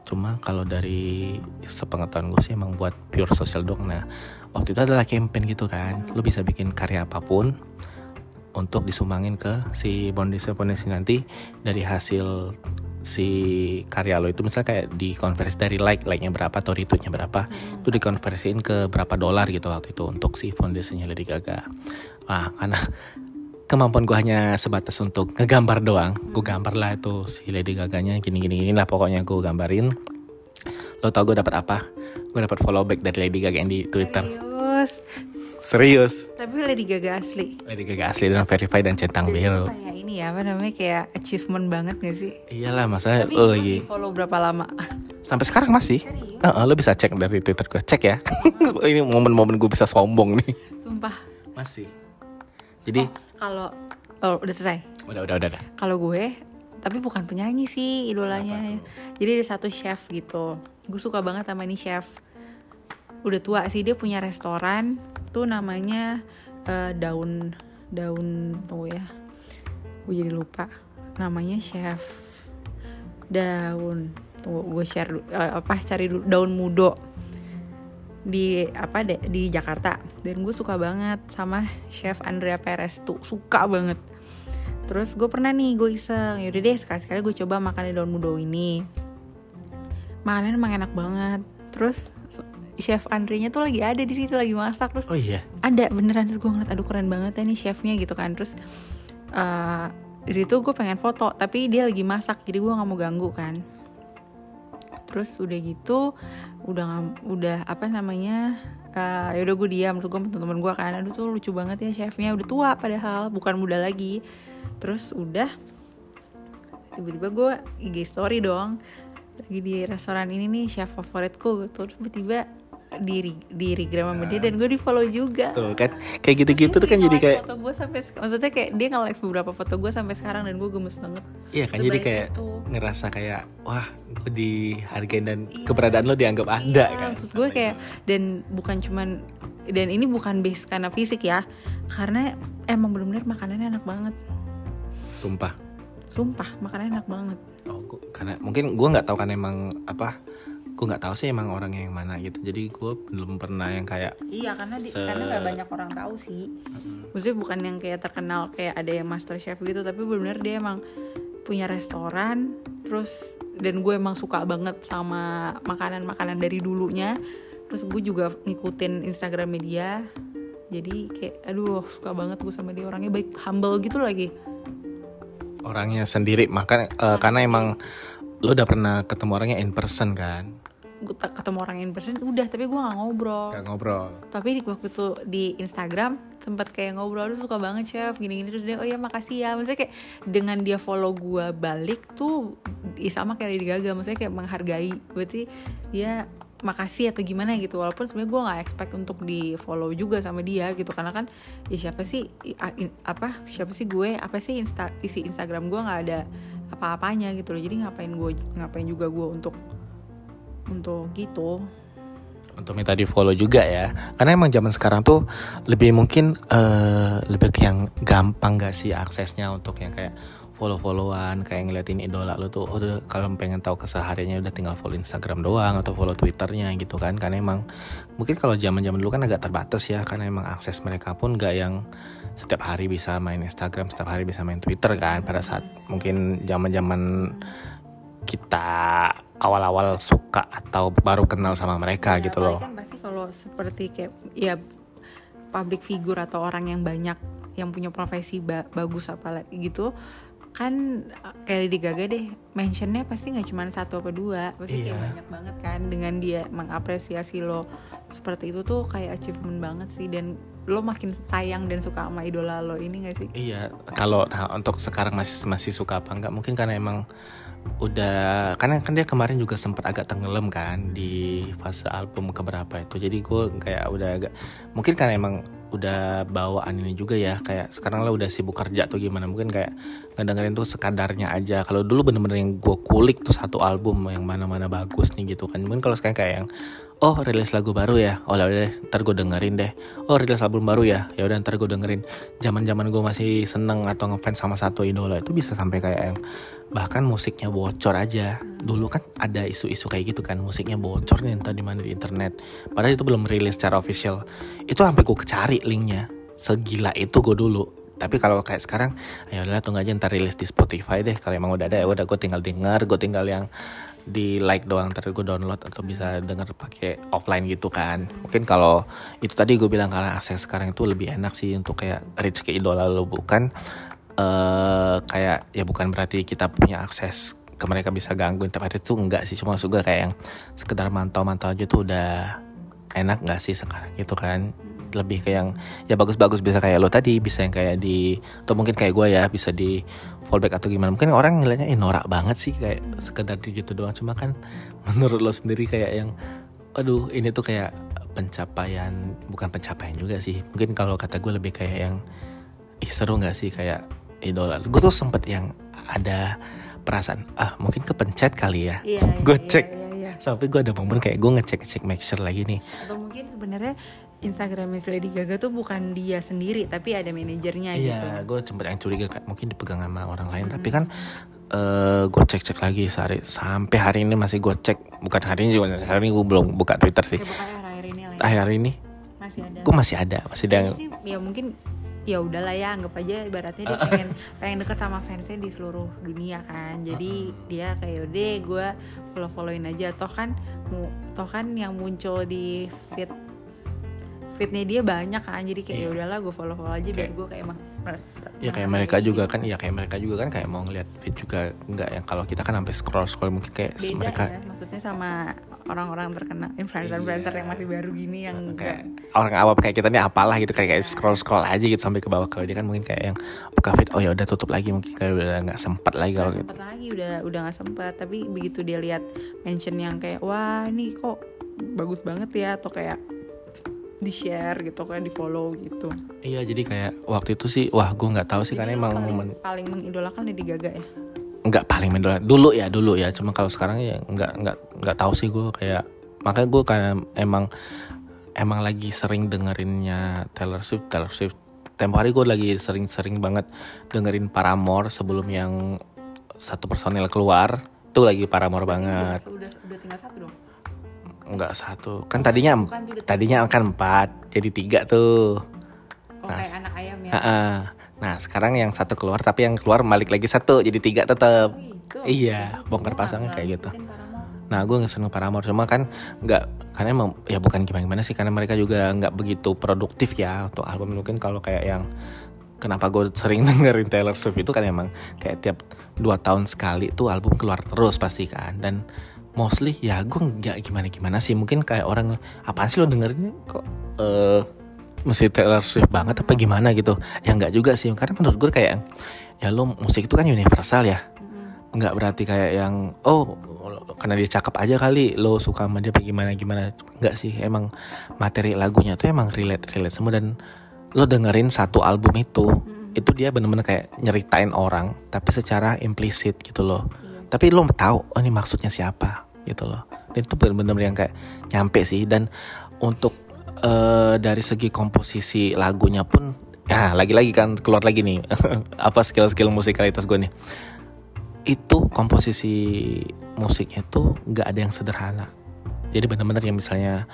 Cuma kalau dari sepengetahuan gue sih emang buat pure sosial dong nah waktu itu adalah campaign gitu kan. Lu bisa bikin karya apa pun untuk disumbangin ke si foundation foundation nanti. Dari hasil si karya lo itu misalnya kayak dikonversi dari like like-nya berapa atau retweetnya berapa hmm. itu dikonversiin ke berapa dolar gitu waktu itu untuk si foundationnya Lady Gaga. Wah karena kemampuan gue hanya sebatas untuk ngegambar doang. Gue gambar lah itu si Lady Gaganya gini gini gini lah pokoknya gue gambarin. Lo tau gue dapat apa? Gue dapat follow back dari Lady Gaga yang di Twitter. Serius? Serius. Tapi Lady Gaga asli. Lady Gaga asli dan verified dan centang biru. Kayak ini ya, apa namanya kayak achievement banget gak sih? Iyalah, masa lo lagi follow berapa lama? Sampai sekarang masih. Uh, uh, lo bisa cek dari Twitter gue. Cek ya. ini momen-momen gue bisa sombong nih. Sumpah. Masih. Jadi oh, kalau oh, udah selesai. Udah, udah, udah. udah. Kalau gue tapi bukan penyanyi sih idolanya. Jadi ada satu chef gitu. Gue suka banget sama ini chef udah tua sih dia punya restoran. Tuh namanya uh, daun daun tuh ya. Gue jadi lupa. Namanya chef daun. Tuh gue share uh, apa cari daun mudo. Di apa deh di Jakarta. Dan gue suka banget sama chef Andrea Perez tuh. Suka banget. Terus gue pernah nih gue iseng. Yaudah deh sekali sekali gue coba makan daun mudo ini. Makannya emang enak banget. Terus chef Andre-nya tuh lagi ada di situ lagi masak terus oh iya? ada beneran terus gue ngeliat aduh keren banget ya nih chefnya gitu kan. Terus uh, di situ gue pengen foto tapi dia lagi masak jadi gue nggak mau ganggu kan. Terus udah gitu udah gak, udah apa namanya uh, ya udah gue diam terus gue temen-temen gue kan aduh tuh lucu banget ya chefnya udah tua padahal bukan muda lagi. Terus udah tiba-tiba gue IG story dong lagi di restoran ini nih chef favoritku gitu. Tiba-tiba di di regram sama dia dan gue di follow juga. Tuh kan kayak gitu-gitu tuh kan jadi kayak foto gue sampai maksudnya kayak dia nge like beberapa foto gue sampai sekarang dan gue gemes banget. Iya kan jadi kayak itu. ngerasa kayak wah gue dihargain dan keberadaan lo dianggap ada Iya, kan maksud gue kayak dan bukan cuman dan ini bukan base karena fisik ya karena emang bener-bener makanannya enak banget. Sumpah. Sumpah makanannya enak banget. Oh, gua- karena mungkin gue nggak tahu kan emang apa gue nggak tahu sih emang orangnya yang mana gitu. Jadi gue belum pernah yang kayak iya karena di, Se- karena nggak banyak orang tahu sih. Maksudnya bukan yang kayak terkenal kayak ada yang master chef gitu tapi bener-bener dia emang punya restoran terus dan gue emang suka banget sama makanan-makanan dari dulunya. Terus gue juga ngikutin Instagram media. Jadi kayak aduh suka banget gue sama dia. Orangnya baik humble gitu lagi. Orangnya sendiri. Maka eh, karena emang lo udah pernah ketemu orangnya in person kan gue ketemu orang in person udah tapi gue gak ngobrol. Gak ngobrol. Tapi di waktu itu di Instagram sempat kayak ngobrol lu suka banget chef gini-gini terus dia oh ya makasih ya. Maksudnya kayak dengan dia follow gue balik tuh sama kayak Lady Gaga maksudnya kayak menghargai. Berarti dia makasih atau gimana gitu walaupun sebenarnya gue nggak expect untuk di follow juga sama dia gitu. Karena kan ya siapa sih apa siapa sih gue apa sih insta isi Instagram gue nggak ada apa-apanya gitu loh. Jadi ngapain gue ngapain juga gue untuk untuk gitu. Untuk minta di follow juga ya. Karena emang zaman sekarang tuh lebih mungkin eh, lebih ke yang gampang gak sih aksesnya untuk yang kayak follow followan kayak ngeliatin idola lu tuh udah kalau pengen tahu kesehariannya udah tinggal follow Instagram doang atau follow Twitternya gitu kan. Karena emang mungkin kalau zaman zaman dulu kan agak terbatas ya karena emang akses mereka pun gak yang setiap hari bisa main Instagram setiap hari bisa main Twitter kan pada saat mungkin zaman zaman kita awal-awal suka atau baru kenal sama mereka Ya, gitu loh. kan pasti kalau seperti kayak ya public figure atau orang yang banyak yang punya profesi ba- bagus apalagi gitu kan eh, kayak Lady Gaga deh mentionnya pasti nggak cuma satu apa dua pasti kayak Iya. banyak banget kan dengan dia mengapresiasi lo seperti itu tuh kayak achievement banget sih dan lo makin sayang dan suka sama idola lo ini gak sih Iya, kalau nah, untuk sekarang masih masih suka apa enggak? Mungkin karena emang udah karena kan dia kemarin juga sempat agak tenggelam kan di fase album keberapa itu. Jadi gue kayak udah agak mungkin karena emang udah bawaan ini juga ya kayak sekarang lo udah sibuk kerja tuh gimana. Mungkin kayak ngedengerin tuh sekadarnya aja. Kalau dulu bener-bener yang gue kulik tuh satu album yang mana-mana bagus nih gitu kan. Mungkin kalau sekarang kayak yang oh rilis lagu baru ya? Oh ya udah ntar gue dengerin deh. Oh rilis album baru ya? Ya udah ntar gue dengerin. Zaman zaman gue masih seneng atau ngefans sama satu idola itu bisa sampai kayak yang bahkan musiknya bocor aja. Dulu kan ada isu-isu kayak gitu kan musiknya bocor nih entah di mana di internet. Padahal itu belum rilis secara official. Itu sampai gue kecari linknya. Segila itu gue dulu. Tapi kalau kayak sekarang ya udahlah tunggu aja ntar rilis di Spotify deh. Kalau emang udah ada ya udah gue tinggal denger gue tinggal yang di like doang ntar gue download atau bisa denger pakai offline gitu kan. Mungkin kalau itu tadi gue bilang karena akses sekarang itu lebih enak sih untuk kayak reach ke idola lo bukan? Eh kayak ya bukan berarti kita punya akses ke mereka bisa gangguin tiap hari itu enggak sih. Cuma gue kayak yang sekedar mantau-mantau aja tuh udah enak nggak sih sekarang gitu kan lebih kayak yang ya bagus-bagus bisa kayak lo tadi bisa yang kayak di atau mungkin kayak gue ya bisa di fallback atau gimana. Mungkin orang ngeliatnya eh, norak banget sih kayak sekedar di gitu doang. Cuma kan menurut lo sendiri kayak yang aduh ini tuh kayak pencapaian bukan pencapaian juga sih. Mungkin kalau kata gue lebih kayak yang ih seru nggak sih kayak idola gue tuh sempet yang ada perasaan ah mungkin kepencet kali ya. Iya, gue iya, cek. iya, iya. sampai gue ada momen kayak gue ngecek ngecek make sure lagi nih. Atau mungkin sebenarnya Instagramnya Lady Gaga tuh bukan dia sendiri tapi ada manajernya gitu Iya, gue sempet yang curiga kayak mungkin dipegang sama orang lain. Tapi kan eh gue cek-cek lagi sehari sampai hari ini masih gue cek. Bukan hari ini juga hari ini gue belum buka Twitter sih. ya akhir ini lah ya. Akhir hari ini masih ada gue masih ada, masih ada. Sih, ya mungkin ya udahlah ya anggap aja ibaratnya dia pengen pengen deket sama fansnya di seluruh dunia kan jadi dia kayak udah gue follow followin aja toh kan toh kan yang muncul di feed feednya dia banyak kan jadi kayak ya udahlah gue follow follow aja biar Kayak- gue kayak emang Ya kayak mereka juga kan, ya kayak mereka juga kan kayak mau ngeliat feed juga enggak yang kalau kita kan sampai scroll scroll mungkin kayak beda mereka ya maksudnya sama orang-orang terkenal influencer-influencer yang masih baru gini yang kayak orang awam kayak kita nih apalah gitu kayak, kayak scroll scroll aja gitu sampai ke bawah. Kalau dia kan mungkin kayak yang buka feed oh ya udah tutup lagi mungkin kayak udah nggak sempat lagi kalau gitu. sempet lagi udah udah nggak sempet. Tapi begitu dia lihat mention yang kayak wah ini kok bagus banget ya atau kayak di share gitu kayak di follow gitu. Iya jadi kayak waktu itu sih wah gue nggak tahu sih Jadi karena emang paling, momen paling mengidolakan Lady Gaga ya? Nggak paling mendola dulu ya dulu ya. Cuma kalau sekarang ya nggak nggak nggak tahu sih gue kayak makanya gue karena emang emang lagi sering dengerinnya Taylor Swift. Taylor Swift tempo hari gue lagi sering-sering banget dengerin Paramore sebelum yang satu personil keluar. Itu lagi Paramore banget. udah udah tinggal satu dong nggak satu kan tadinya Bukan, tadinya kan empat jadi tiga tuh oh Nah, kayak anak ayam ya Ha-ha. Nah sekarang yang satu keluar tapi yang keluar balik lagi satu jadi tiga tetap. Oh, gitu. Iya, bongkar pasangnya kayak gitu. Nah gue nggak seneng Paramore cuma kan nggak karena emang ya bukan gimana gimana sih karena mereka juga nggak begitu produktif ya untuk album mungkin kalau kayak yang kenapa gue sering dengerin Taylor Swift itu kan emang kayak tiap dua tahun sekali tuh album keluar terus pasti kan dan mostly ya gue nggak gimana gimana sih. Mungkin kayak orang apaan sih lo dengerin? Kok eh mesti Taylor Swift banget apa gimana? gitu. Ya nggak juga sih. Karena menurut gue kayak ya lo musik itu kan universal ya. Nggak berarti kayak yang oh karena dia cakep aja kali lo suka sama dia apa gimana gimana. Nggak sih. Emang materi lagunya tuh emang relate relate semua. Dan lo dengerin satu album itu itu dia bener-bener kayak nyeritain orang tapi secara implisit gitu loh. Iya. tapi lo tahu oh ini maksudnya siapa gitu loh dan itu bener-bener yang kayak nyampe sih dan untuk eh, dari segi komposisi lagunya pun ya lagi-lagi kan keluar lagi nih apa skill-skill musikalitas gue nih itu komposisi musiknya tuh nggak ada yang sederhana jadi bener-bener yang misalnya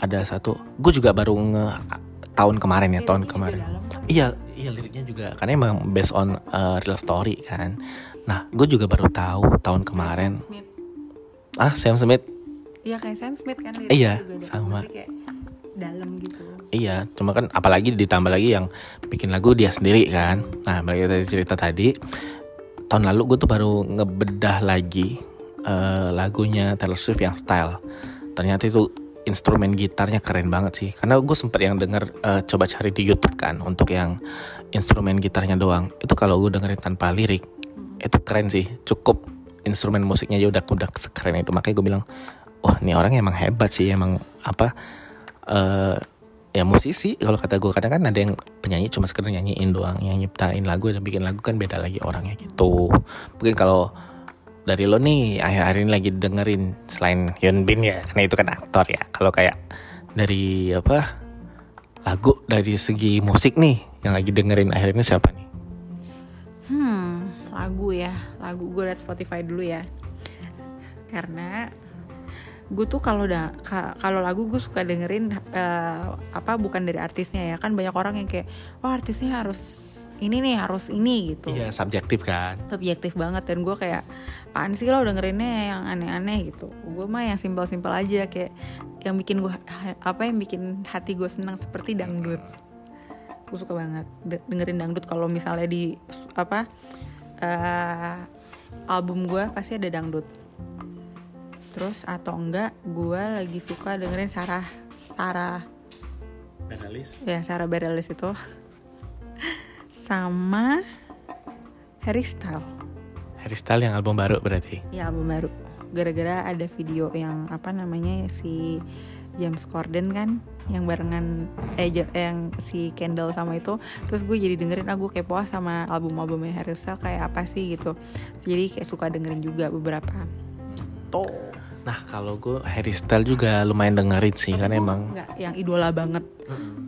ada satu gue juga baru nge tahun kemarin ya tahun Liriknya kemarin? Iya, iya liriknya juga karena emang based on uh, real story kan. Nah, gue juga baru tahu tahun kemarin. Smith. Ah, Sam Smith. Iya kayak Sam Smith kan Iya, ada sama. kayak dalam gitu Iya, cuma kan apalagi ditambah lagi yang bikin lagu dia sendiri kan. Nah, balik dari cerita tadi, tahun lalu gue tuh baru ngebedah lagi uh, lagunya Taylor Swift yang style. Ternyata itu instrumen gitarnya keren banget sih. Karena gue sempet yang denger uh, coba cari di YouTube kan untuk yang instrumen gitarnya doang. Itu kalau gue dengerin tanpa lirik, itu keren sih. Cukup instrumen musiknya aja udah udah sekeren itu. Makanya gue bilang, wah ini orang emang hebat sih, emang apa? eh ya musisi kalau kata gue kadang kan ada yang penyanyi cuma sekedar nyanyiin doang yang nyiptain lagu dan bikin lagu kan beda lagi orangnya gitu mungkin kalau dari lo nih akhir-akhir ini lagi dengerin selain Hyun Bin ya karena itu kan aktor ya kalau kayak dari apa lagu dari segi musik nih yang lagi dengerin akhir ini siapa nih Hmm, lagu ya, lagu gue liat Spotify dulu ya. Karena gue tuh kalau da ka- kalau lagu gue suka dengerin eh, apa bukan dari artisnya ya. Kan banyak orang yang kayak wah artisnya harus ini nih harus ini gitu. Iya subjektif kan? Subjektif banget. Dan gue kayak apaan sih lo dengerinnya yang aneh-aneh gitu. Gue mah yang simpel-simpel aja. Kayak yang bikin gue apa yang bikin hati gue senang seperti dangdut. Gue suka banget de- dengerin dangdut. Kalau misalnya di apa eh, album gue pasti ada dangdut. Terus atau enggak gue lagi suka dengerin Sarah Sarah Benalis ya Sarah Bareilles itu. Sama Harry Styles. Harry Styles yang album baru berarti? Ya album baru. Gara-gara ada video yang apa namanya si James Corden kan yang barengan eh ja- yang si Kendall sama itu. Terus gue jadi dengerin ah gue kepo ah sama album-albumnya Harry Styles kayak apa sih? gitu. Jadi kayak suka dengerin juga beberapa. Tuh. Nah kalau gue Harry Styles juga lumayan dengerin sih karena emang. nggak yang idola banget.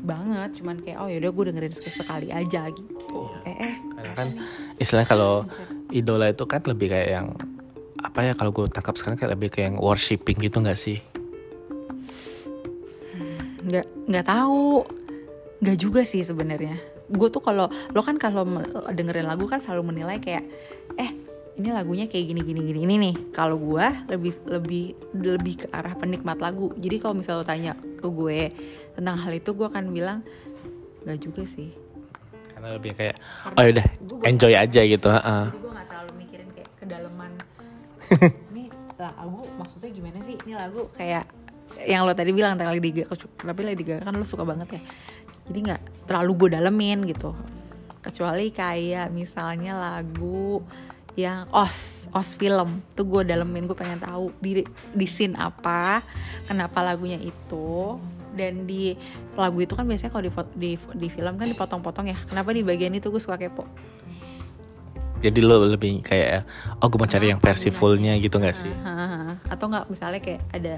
Banget cuman kayak oh yaudah gue dengerin sekali aja gitu. Iya. eh eh. Karena kan istilahnya kalau idola itu kan lebih kayak yang apa ya kalau gue tangkap sekarang kayak lebih kayak yang worshipping gitu nggak sih? Nggak nggak tahu. Nggak juga sih sebenarnya. Gue tuh kalau lo kan kalau dengerin lagu kan selalu menilai kayak eh ini lagunya kayak gini gini gini ini nih. Kalau gue lebih lebih lebih ke arah penikmat lagu. Jadi kalau misalnya lo tanya ke gue tentang hal itu gue akan bilang nggak juga sih. Karena lebih kayak Karena oh yaudah enjoy aja gitu. heeh. jadi gue nggak terlalu mikirin kayak kedalaman. Ini lagu maksudnya gimana sih? Ini lagu kayak yang lo tadi bilang tentang Lady Gaga tapi Lady Gaga kan lo suka banget ya. Jadi nggak terlalu gue dalemin gitu. Kecuali kayak misalnya lagu yang os os film. Tuh gue dalemin gue pengen tahu di di scene apa kenapa lagunya itu. Dan di lagu itu kan biasanya kalau di, di di film kan dipotong-potong ya. Kenapa di bagian itu gue suka kepo Jadi lo lebih kayak oh gue mau cari yang versi Kenapa fullnya gitu gak sih? Atau nggak misalnya kayak ada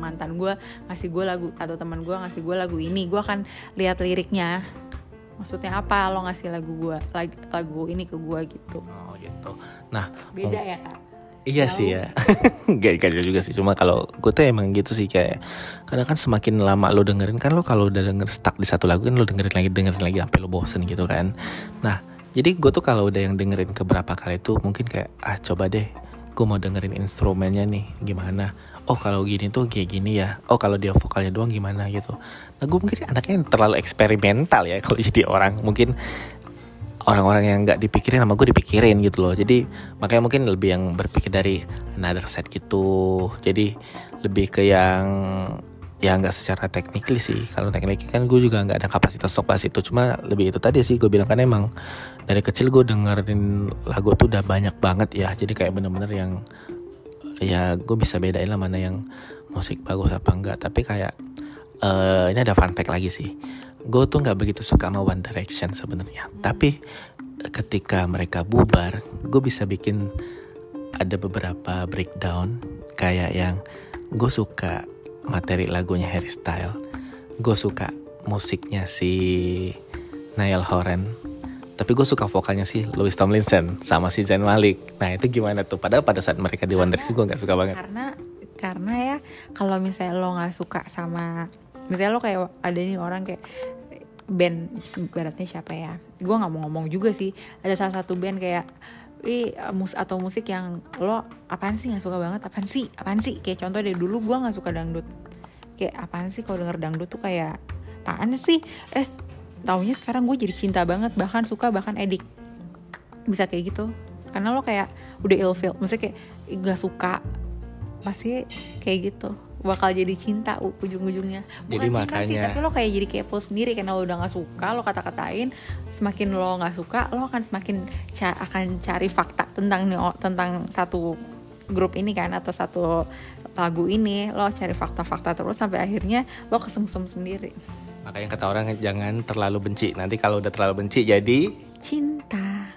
mantan gue ngasih gue lagu atau teman gue ngasih gue lagu ini gue akan lihat liriknya maksudnya apa lo ngasih lagu gue lagu, lagu ini ke gue gitu Oh gitu. Nah beda ya kak Iya sih ya. Gak kacau juga sih. Cuma kalau gue tuh emang gitu sih kayak kadang kan semakin lama lo dengerin kan lo kalau udah denger stuck di satu lagu kan lo dengerin lagi dengerin lagi sampai lo bosen gitu kan. Nah jadi gue tuh kalau udah yang dengerin keberapa kali tuh mungkin kayak ah coba deh gue mau dengerin instrumennya nih gimana. Oh kalau gini tuh kayak gini ya. Oh kalau dia vokalnya doang gimana gitu. Nah gue mungkin anaknya yang terlalu eksperimental ya kalau jadi orang mungkin orang-orang yang nggak dipikirin sama gue dipikirin gitu loh jadi makanya mungkin lebih yang berpikir dari another set gitu jadi lebih ke yang ya nggak secara teknikly sih. Kalau teknik kan gue juga nggak ada kapasitas untuk bahas itu. Cuma lebih itu tadi sih gue bilang kan emang dari kecil gue dengerin lagu tuh udah banyak banget ya. Jadi kayak bener-bener yang ya gue bisa bedain lah mana yang musik bagus apa enggak tapi kayak eh ini ada fun fact lagi sih. Gue tuh nggak begitu suka sama One Direction sebenarnya. Tapi eh, ketika mereka bubar gue bisa bikin ada beberapa breakdown kayak yang gue suka materi lagunya Harry Style gue suka musiknya si Niall Horan. Tapi gue suka vokalnya sih Louis Tomlinson sama si Zayn Malik. Nah itu gimana tuh? Padahal pada saat mereka di One Direction gue nggak suka banget. Karena karena ya kalau misalnya lo nggak suka sama misalnya lo kayak ada nih orang kayak band baratnya siapa ya? Gue nggak mau ngomong juga sih. Ada salah satu band kayak Wih, mus atau musik yang lo apaan sih? Nggak suka banget? Apaan sih? Apaan sih? Kayak contoh dari dulu gue nggak suka dangdut. Kayak apaan sih kalau denger dangdut tuh kayak apaan sih? Eh taunya sekarang gue jadi cinta banget bahkan suka bahkan edik. Bisa kayak gitu. Karena lo kayak udah ilfeel maksudnya kayak "Ih, nggak suka. Pasti kayak gitu bakal jadi cinta ujung-ujungnya. Jadi bukan cinta sih makanya- tapi lo kayak jadi kepo sendiri. Karena lo udah nggak suka lo kata-katain semakin lo nggak suka lo akan semakin ca- akan cari fakta tentang tentang satu grup ini kan atau satu lagu ini. Lo cari fakta-fakta terus sampai akhirnya lo kesengsem sendiri. Makanya kata orang jangan terlalu benci. Nanti kalau udah terlalu benci jadi cinta